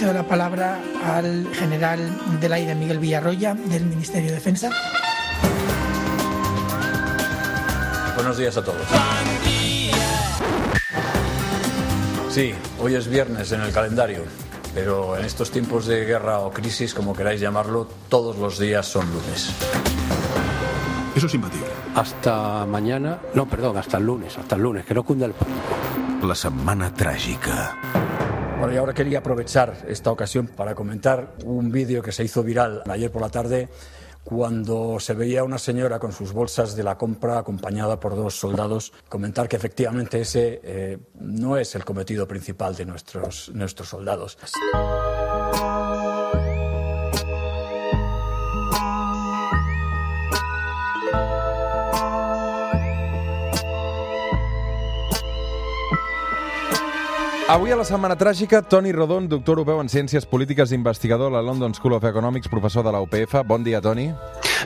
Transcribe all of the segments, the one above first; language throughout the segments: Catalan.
cedo la palabra al general del aire Miguel Villarroya del Ministerio de Defensa. Buenos días a todos. Sí, hoy es viernes en el calendario, pero en estos tiempos de guerra o crisis, como queráis llamarlo, todos los días son lunes. Eso es imbatible. Hasta mañana, no, perdón, hasta el lunes, hasta el lunes, que no cunda el pánico. La setmana tràgica. Bueno, y ahora quería aprovechar esta ocasión para comentar un vídeo que se hizo viral ayer por la tarde cuando se veía a una señora con sus bolsas de la compra acompañada por dos soldados, comentar que efectivamente ese eh, no es el cometido principal de nuestros, nuestros soldados. Avui a la Setmana Tràgica, Toni Rodon, doctor europeu en Ciències Polítiques investigador a la London School of Economics, professor de la UPF. Bon dia, Toni.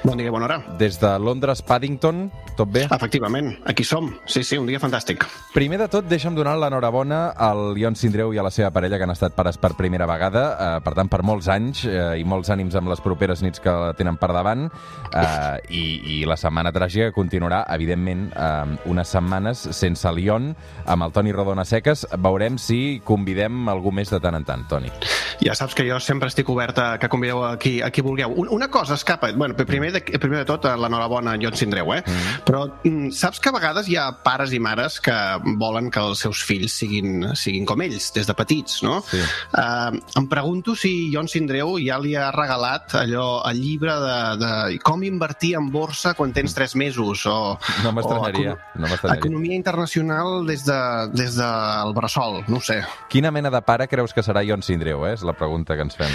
Bon dia, bona hora. Des de Londres, Paddington, tot bé? Efectivament, aquí som. Sí, sí, un dia fantàstic. Primer de tot, deixa'm donar l'enhorabona al Ion Sindreu i a la seva parella, que han estat pares per primera vegada, eh, per tant, per molts anys, eh, i molts ànims amb les properes nits que tenen per davant, eh, i, i la Setmana Tràgica continuarà, evidentment, eh, unes setmanes sense el Ion, amb el Toni Rodon a seques. Veurem si convidem algú més de tant en tant, Toni. Ja saps que jo sempre estic obert a que convideu a qui, a qui vulgueu. Un, una cosa escapa, bueno, primer de, primer de tot, l'enhorabona a Jon Sindreu, eh? Mm -hmm. Però mm, saps que a vegades hi ha pares i mares que volen que els seus fills siguin, siguin com ells, des de petits, no? Sí. Uh, em pregunto si Jon Sindreu ja li ha regalat allò, el llibre de, de com invertir en borsa quan tens tres mesos, o... No m'estranyaria, no m'estranyaria. Economia internacional des, de, des del bressol, no sé. Quina mena de pare creus que serà Ion Sindreu, eh? És la pregunta que ens fem.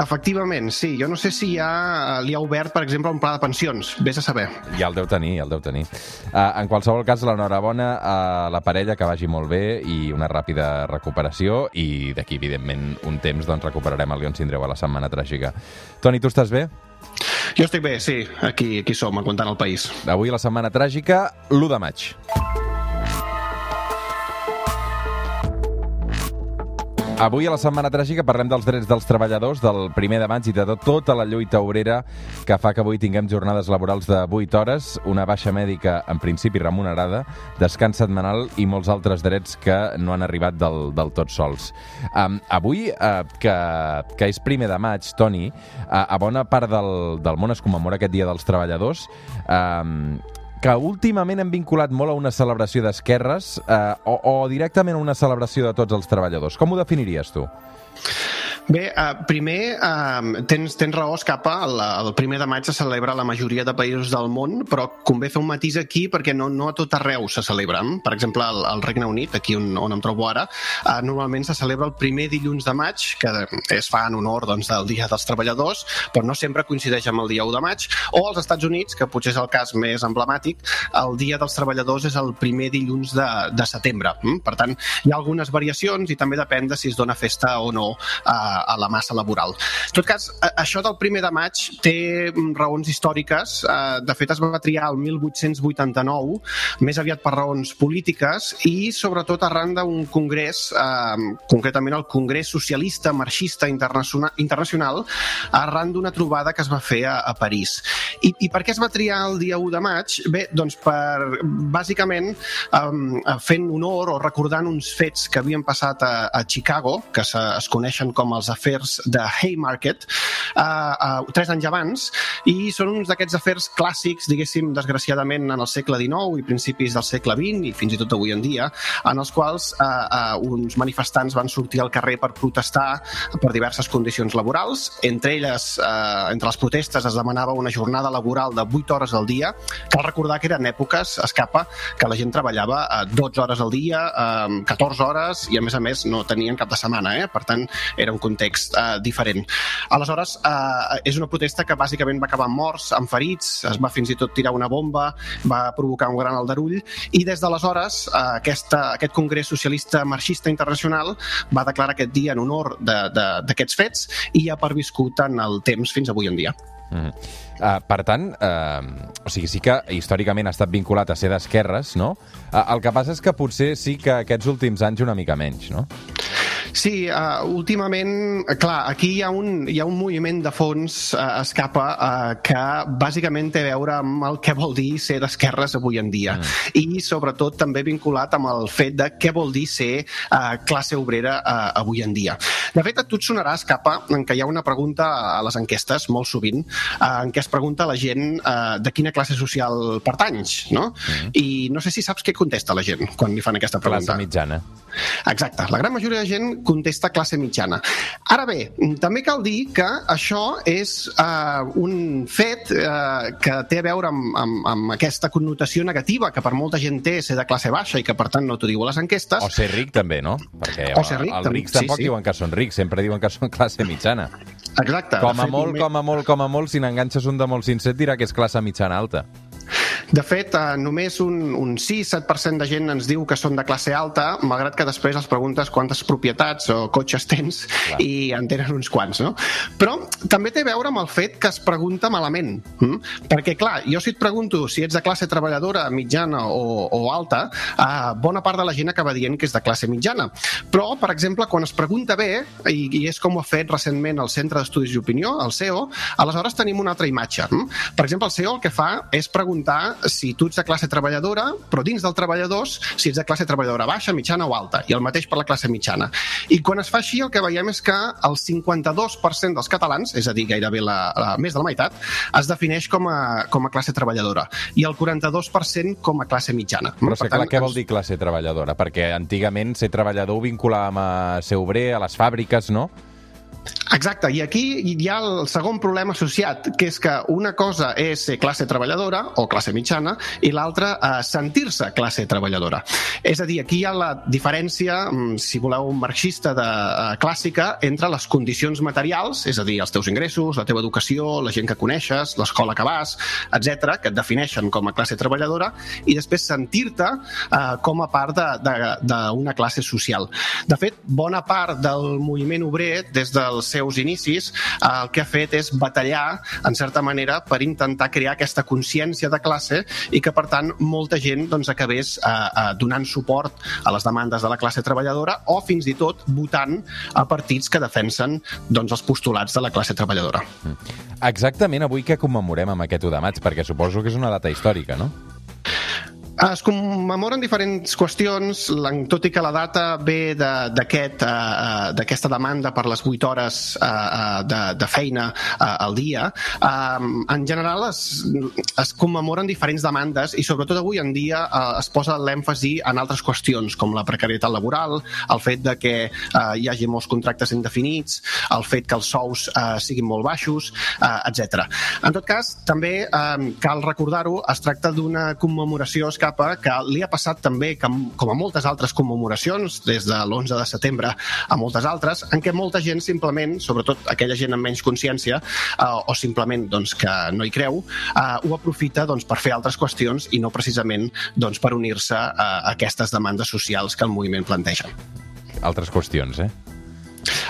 Efectivament, sí. Jo no sé si ja li ha obert, per exemple, un pla de pensions. Vés a saber. Ja el deu tenir, ja el deu tenir. Uh, en qualsevol cas, l'enhorabona a la parella, que vagi molt bé i una ràpida recuperació i d'aquí, evidentment, un temps doncs, recuperarem el Ion Sindreu a la Setmana Tràgica. Toni, tu estàs bé? Jo estic bé, sí. Aquí, aquí som, aguantant el país. Avui la Setmana Tràgica, l'1 de maig. Avui a la Setmana Tràgica parlem dels drets dels treballadors, del primer de maig i de tot, tota la lluita obrera que fa que avui tinguem jornades laborals de 8 hores, una baixa mèdica en principi remunerada, descans setmanal i molts altres drets que no han arribat del, del tot sols. Um, avui, uh, que, que és primer de maig, Toni, uh, a bona part del, del món es commemora aquest Dia dels Treballadors, um, que últimament hem vinculat molt a una celebració d'esquerres eh, o, o directament a una celebració de tots els treballadors. Com ho definiries tu? Bé, uh, primer, uh, tens, tens raó, escapa, el, el primer de maig se celebra a la majoria de països del món, però convé fer un matís aquí perquè no, no a tot arreu se celebra. Per exemple, al, al Regne Unit, aquí on, on em trobo ara, uh, normalment se celebra el primer dilluns de maig, que es fa en honor doncs, del Dia dels Treballadors, però no sempre coincideix amb el dia 1 de maig, o als Estats Units, que potser és el cas més emblemàtic, el Dia dels Treballadors és el primer dilluns de, de setembre. Mm? Per tant, hi ha algunes variacions i també depèn de si es dona festa o no uh, a la massa laboral. En tot cas, això del primer de maig té raons històriques. De fet, es va triar el 1889, més aviat per raons polítiques i, sobretot, arran d'un congrés, eh, concretament el Congrés Socialista Marxista Internacional, arran d'una trobada que es va fer a París. I, I per què es va triar el dia 1 de maig? Bé, doncs per, bàsicament, eh, fent honor o recordant uns fets que havien passat a, a Chicago, que se, es coneixen com els afers de Haymarket, uh, uh, tres anys abans, i són uns d'aquests afers clàssics, diguéssim, desgraciadament, en el segle XIX i principis del segle XX, i fins i tot avui en dia, en els quals uh, uh, uns manifestants van sortir al carrer per protestar per diverses condicions laborals. Entre elles, uh, entre les protestes, es demanava una jornada laboral de 8 hores al dia. Cal recordar que eren èpoques, escapa, que la gent treballava uh, 12 hores al dia, uh, 14 hores, i a més a més no tenien cap de setmana, eh? per tant, era un context uh, diferent. Aleshores, uh, és una protesta que bàsicament va acabar amb morts, amb ferits, es va fins i tot tirar una bomba, va provocar un gran aldarull, i des d'aleshores uh, aquesta, aquest Congrés Socialista Marxista Internacional va declarar aquest dia en honor d'aquests fets i ha perviscut en el temps fins avui en dia. Mm. Uh, per tant, uh, o sigui, sí que històricament ha estat vinculat a ser d'esquerres, no? Uh, el que passa és que potser sí que aquests últims anys una mica menys, no? Sí, uh, últimament, clar, aquí hi ha un, hi ha un moviment de fons uh, escapa uh, que bàsicament té a veure amb el que vol dir ser d'esquerres avui en dia mm. i sobretot també vinculat amb el fet de què vol dir ser uh, classe obrera uh, avui en dia. De fet, a tu et sonarà escapa en què hi ha una pregunta a les enquestes, molt sovint, uh, en què es pregunta a la gent uh, de quina classe social pertanys, no? Mm. I no sé si saps què contesta la gent quan li fan aquesta pregunta. Classe mitjana. Exacte. La gran majoria de gent contesta classe mitjana. Ara bé, també cal dir que això és uh, un fet uh, que té a veure amb, amb, amb aquesta connotació negativa que per molta gent té ser de classe baixa i que per tant no t'ho diu a les enquestes. O ser ric també, no? Perquè o ser ric, els rics tampoc sí, sí. diuen que són rics, sempre diuen que són classe mitjana. Exacte. Com a molt, com a molt, com a molt, si n'enganxes un de molt sincer, dirà que és classe mitjana alta. De fet, eh, només un, un 6-7% de gent ens diu que són de classe alta, malgrat que després els preguntes quantes propietats o cotxes tens Clar. i en tenen uns quants, no? Però també té a veure amb el fet que es pregunta malament. Hm? Perquè, clar, jo si et pregunto si ets de classe treballadora, mitjana o, o alta, eh, bona part de la gent acaba dient que és de classe mitjana. Però, per exemple, quan es pregunta bé, i, i és com ho ha fet recentment el Centre d'Estudis d'Opinió, el CEO, aleshores tenim una altra imatge. Hm? Per exemple, el CEO el que fa és preguntar si tu ets de classe treballadora, però dins del treballadors, si ets de classe treballadora baixa, mitjana o alta, i el mateix per la classe mitjana. I quan es fa així, el que veiem és que el 52% dels catalans, és a dir, gairebé la, la, més de la meitat, es defineix com a, com a classe treballadora, i el 42% com a classe mitjana. Però, per tant, clar, què vol dir classe treballadora? Perquè antigament ser treballador ho vinculàvem a ser obrer, a les fàbriques, no? Exacte, i aquí hi ha el segon problema associat, que és que una cosa és ser classe treballadora o classe mitjana i l'altra eh, sentir-se classe treballadora. És a dir, aquí hi ha la diferència, mm, si voleu, marxista de uh, clàssica entre les condicions materials, és a dir, els teus ingressos, la teva educació, la gent que coneixes, l'escola que vas, etc, que et defineixen com a classe treballadora, i després sentir-te uh, com a part d'una classe social. De fet, bona part del moviment obrer, des dels seus inicis, el que ha fet és batallar, en certa manera, per intentar crear aquesta consciència de classe i que, per tant, molta gent doncs, acabés eh, eh, donant suport a les demandes de la classe treballadora o, fins i tot, votant a partits que defensen doncs, els postulats de la classe treballadora. Exactament avui què commemorem amb aquest 1 de maig? Perquè suposo que és una data històrica, no? Es commemoren diferents qüestions, tot i que la data ve d'aquesta de, aquest, uh, demanda per les 8 hores uh, de, de feina al dia. Uh, en general es, es commemoren diferents demandes i sobretot avui en dia es posa l'èmfasi en altres qüestions, com la precarietat laboral, el fet de que hi hagi molts contractes indefinits, el fet que els sous siguin molt baixos, etc. En tot cas, també uh, cal recordar-ho, es tracta d'una commemoració escapa que li ha passat també, com a moltes altres commemoracions, des de l'11 de setembre a moltes altres, en què molta gent simplement, sobretot aquella gent amb menys consciència, eh, o simplement doncs, que no hi creu, eh, ho aprofita doncs, per fer altres qüestions i no precisament doncs, per unir-se a aquestes demandes socials que el moviment planteja. Altres qüestions, eh?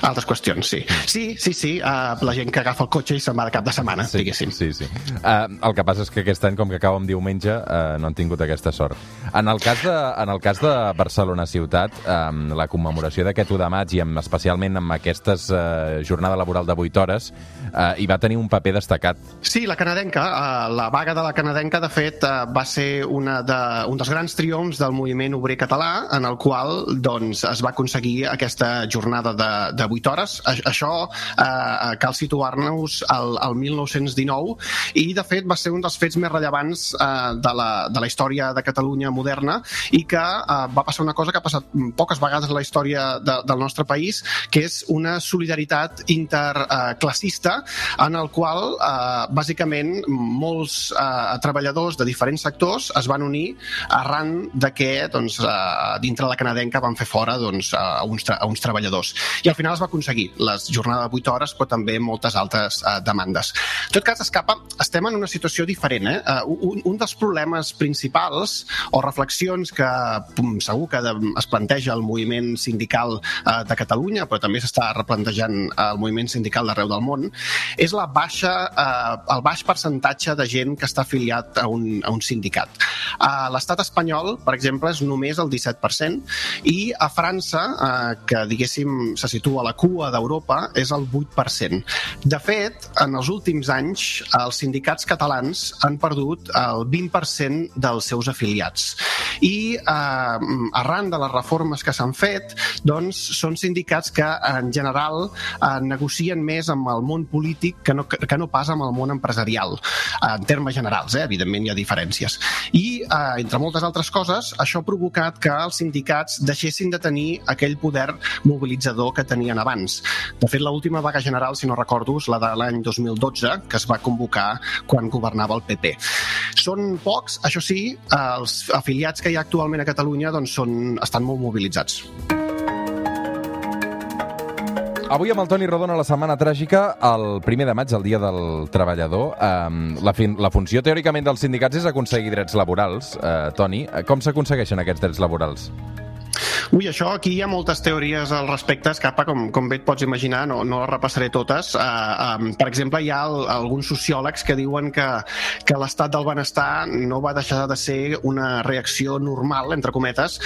Altres qüestions, sí. Sí, sí, sí, uh, la gent que agafa el cotxe i se'n va de cap de setmana, sí, diguéssim. Sí, sí. Uh, el que passa és que aquest any, com que acaba en diumenge, uh, no han tingut aquesta sort. En el cas de, en el cas de Barcelona ciutat, um, la commemoració d'aquest 1 de maig i amb, especialment amb aquestes uh, jornada laboral de 8 hores, uh, hi va tenir un paper destacat. Sí, la canadenca, uh, la vaga de la canadenca, de fet, uh, va ser una de, un dels grans triomfs del moviment obrer català, en el qual doncs, es va aconseguir aquesta jornada de, de 8 hores. Això eh, cal situar-nos al, al 1919 i, de fet, va ser un dels fets més rellevants eh, de, la, de la història de Catalunya moderna i que eh, va passar una cosa que ha passat poques vegades en la història de, del nostre país, que és una solidaritat interclassista en el qual, eh, bàsicament, molts eh, treballadors de diferents sectors es van unir arran de que doncs, eh, dintre la canadenca van fer fora doncs, a, uns, a uns treballadors. I al final es va aconseguir, la jornada de 8 hores, però també moltes altres uh, demandes. En tot cas, Escapa, estem en una situació diferent. Eh? Uh, un, un dels problemes principals o reflexions que pum, segur que de, es planteja el moviment sindical uh, de Catalunya, però també s'està replantejant el moviment sindical d'arreu del món, és la baixa, uh, el baix percentatge de gent que està afiliat a un, a un sindicat. A l'estat espanyol, per exemple, és només el 17% i a França, uh, que diguéssim se situa a la cua d'Europa, és el 8%. De fet, en els últims anys, els sindicats catalans han perdut el 20% dels seus afiliats. I eh, arran de les reformes que s'han fet, doncs són sindicats que en general eh, negocien més amb el món polític que no, que no pas amb el món empresarial, en termes generals, eh? evidentment hi ha diferències. I, eh, entre moltes altres coses, això ha provocat que els sindicats deixessin de tenir aquell poder mobilitzador que tenien abans. De fet, l'última vaga general, si no recordo, és la de l'any 2012, que es va convocar quan governava el PP. Són pocs, això sí, els afiliats que hi ha actualment a Catalunya doncs són, estan molt mobilitzats. Avui amb el Toni Rodona la setmana tràgica, el primer de maig, el dia del treballador. Eh, la, fin la funció teòricament dels sindicats és aconseguir drets laborals. Eh, Toni, com s'aconsegueixen aquests drets laborals? Ui, això aquí hi ha moltes teories al respecte, Escapa, com, com bé et pots imaginar, no, no les repassaré totes. Uh, um, per exemple, hi ha el, alguns sociòlegs que diuen que, que l'estat del benestar no va deixar de ser una reacció normal, entre cometes,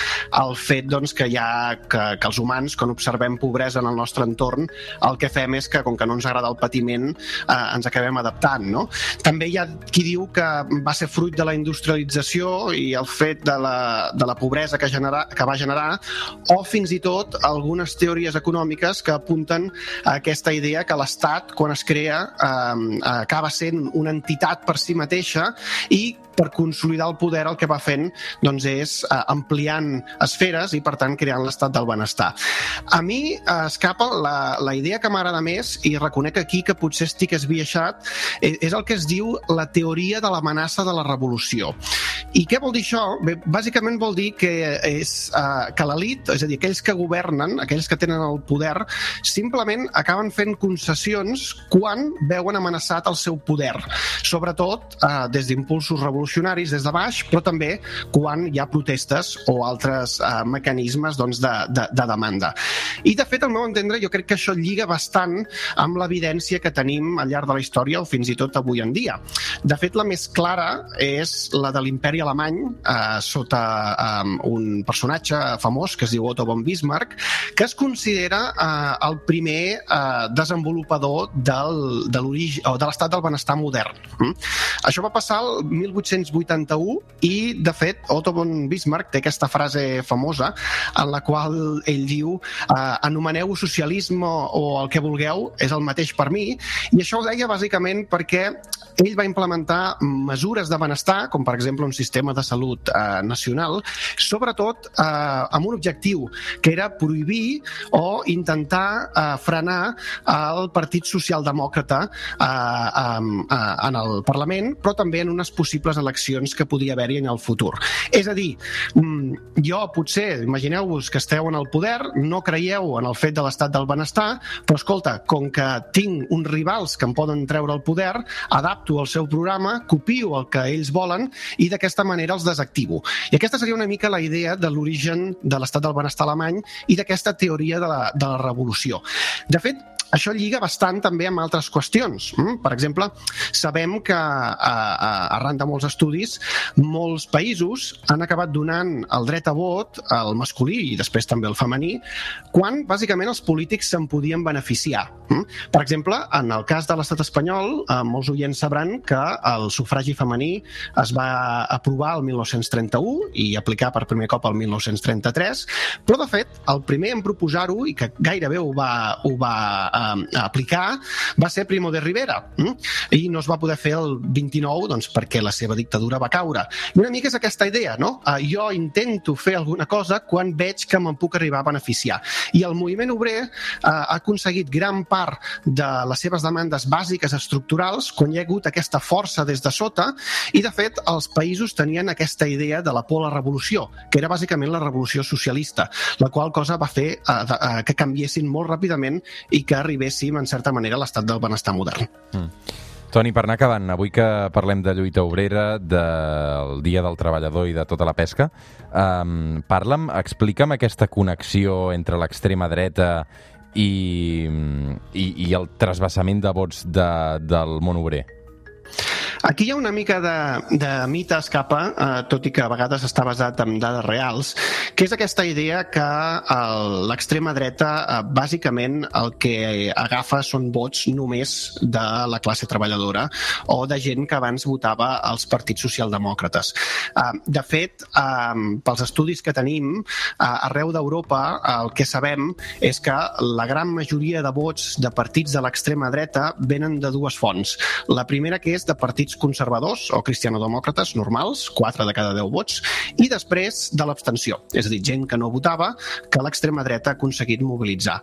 al fet doncs, que, hi ha, que, que els humans, quan observem pobresa en el nostre entorn, el que fem és que, com que no ens agrada el patiment, uh, ens acabem adaptant. No? També hi ha qui diu que va ser fruit de la industrialització i el fet de la, de la pobresa que, genera, que va generar o fins i tot algunes teories econòmiques que apunten a aquesta idea que l'Estat, quan es crea, eh, acaba sent una entitat per si mateixa i per consolidar el poder el que va fent doncs, és eh, ampliant esferes i, per tant, creant l'estat del benestar. A mi eh, escapa la, la idea que m'agrada més, i reconec aquí que potser estic esbiaixat, és, és el que es diu la teoria de l'amenaça de la revolució. I què vol dir això? Bé, bàsicament vol dir que, és, eh, que l'elit, és a dir, aquells que governen, aquells que tenen el poder, simplement acaben fent concessions quan veuen amenaçat el seu poder, sobretot eh, des d'impulsos revolucionaris revolucionaris des de baix, però també quan hi ha protestes o altres eh, mecanismes doncs, de, de, de demanda. I, de fet, al meu entendre, jo crec que això lliga bastant amb l'evidència que tenim al llarg de la història o fins i tot avui en dia. De fet, la més clara és la de l'imperi alemany eh, sota eh, un personatge famós que es diu Otto von Bismarck, que es considera eh, el primer eh, desenvolupador del, de de l'estat del benestar modern. Mm? Això va passar el 1800 1881 i, de fet, Otto von Bismarck té aquesta frase famosa en la qual ell diu eh, anomeneu socialisme o el que vulgueu, és el mateix per mi, i això ho deia bàsicament perquè ell va implementar mesures de benestar, com per exemple un sistema de salut eh, nacional, sobretot eh, amb un objectiu, que era prohibir o intentar eh, frenar el Partit Socialdemòcrata eh, eh, en el Parlament, però també en unes possibles eleccions que podia haver-hi en el futur. És a dir, mm, jo potser, imagineu-vos que esteu en el poder, no creieu en el fet de l'estat del benestar, però escolta, com que tinc uns rivals que em poden treure el poder, adapto el seu programa, copio el que ells volen i d'aquesta manera els desactivo. I aquesta seria una mica la idea de l'origen de l'estat del benestar alemany i d'aquesta teoria de la, de la revolució. De fet, això lliga bastant també amb altres qüestions. Mm? Per exemple, sabem que arran de molts estudis, molts països han acabat donant el dret a vot al masculí i després també al femení, quan bàsicament els polítics se'n podien beneficiar. Mm? Per exemple, en el cas de l'estat espanyol, eh, molts oients sabran que el sufragi femení es va aprovar el 1931 i aplicar per primer cop el 1933, però de fet, el primer en proposar-ho i que gairebé ho va, ho va eh, aplicar va ser Primo de Rivera hm? i no es va poder fer el 29 doncs, perquè la seva dictadura va caure. I una mica és aquesta idea, no? Eh, jo intento fer alguna cosa quan veig que me'n puc arribar a beneficiar. I el moviment obrer eh, ha aconseguit gran part de les seves demandes bàsiques estructurals quan hi ha hagut aquesta força des de sota i, de fet, els països tenien aquesta idea de la por a la revolució, que era bàsicament la revolució socialista, la qual cosa va fer eh, que canviessin molt ràpidament i que arribéssim, en certa manera, a l'estat del benestar modern. Mm. Toni, per anar acabant, avui que parlem de lluita obrera, del Dia del Treballador i de tota la pesca, um, parla'm, explica'm aquesta connexió entre l'extrema dreta i, i, i el trasbassament de vots de, del món obrer. Aquí hi ha una mica de, de mite escapa, eh, tot i que a vegades està basat en dades reals, que és aquesta idea que l'extrema dreta eh, bàsicament el que agafa són vots només de la classe treballadora o de gent que abans votava als partits socialdemòcrates. Eh, de fet, eh, pels estudis que tenim, eh, arreu d'Europa el que sabem és que la gran majoria de vots de partits de l'extrema dreta venen de dues fonts. La primera que és de partits partits conservadors o cristianodemòcrates normals, 4 de cada 10 vots, i després de l'abstenció, és a dir, gent que no votava, que l'extrema dreta ha aconseguit mobilitzar.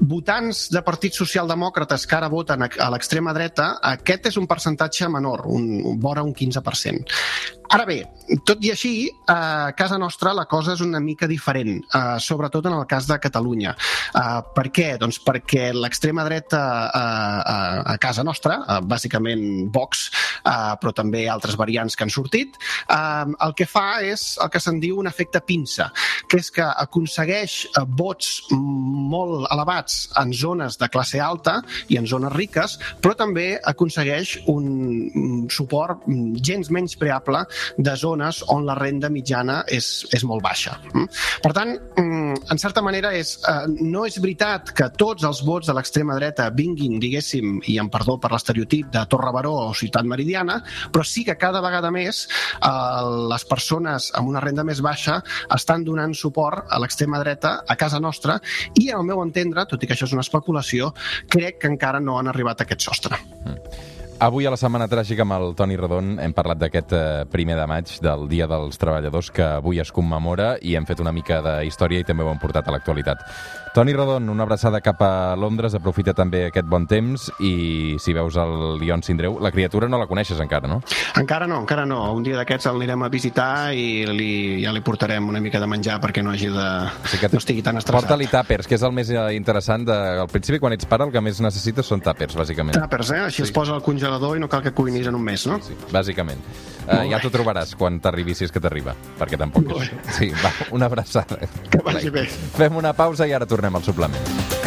Votants de partits socialdemòcrates que ara voten a l'extrema dreta, aquest és un percentatge menor, un, vora un 15%. Ara bé, tot i així, a casa nostra la cosa és una mica diferent, eh, sobretot en el cas de Catalunya. Eh, per què? Doncs perquè l'extrema dreta eh, a casa nostra, eh, bàsicament Vox, però també altres variants que han sortit, el que fa és el que se'n diu un efecte pinça, que és que aconsegueix vots molt elevats en zones de classe alta i en zones riques, però també aconsegueix un suport gens menys preable de zones on la renda mitjana és, és molt baixa. Mm? Per tant, mm, en certa manera, és, eh, no és veritat que tots els vots de l'extrema dreta vinguin, diguéssim, i en perdó per l'estereotip de Torre Baró o Ciutat Meridiana, però sí que cada vegada més eh, les persones amb una renda més baixa estan donant suport a l'extrema dreta a casa nostra i, al meu entendre, tot i que això és una especulació, crec que encara no han arribat a aquest sostre. Mm. Avui a la Setmana Tràgica amb el Toni Rodon hem parlat d'aquest eh, primer de maig del Dia dels Treballadors que avui es commemora i hem fet una mica de història i també ho hem portat a l'actualitat. Toni Rodon, una abraçada cap a Londres, aprofita també aquest bon temps i si veus el Lion Sindreu, la criatura no la coneixes encara, no? Encara no, encara no. Un dia d'aquests el anirem a visitar i li, ja li portarem una mica de menjar perquè no hagi de... Sí que no estigui tan estressat. Porta-li tàpers, que és el més eh, interessant. De... Al principi, quan ets pare, el que més necessites són tàpers, bàsicament. Tàpers, eh? Així sí. es posa al congelador i no cal que cuinis en un mes, no? Sí, sí bàsicament. Uh, ja t'ho trobaràs quan t'arribi, si és que t'arriba, perquè tampoc és... Sí, va, una abraçada. Que vagi bé. Fem una pausa i ara tornem al suplement.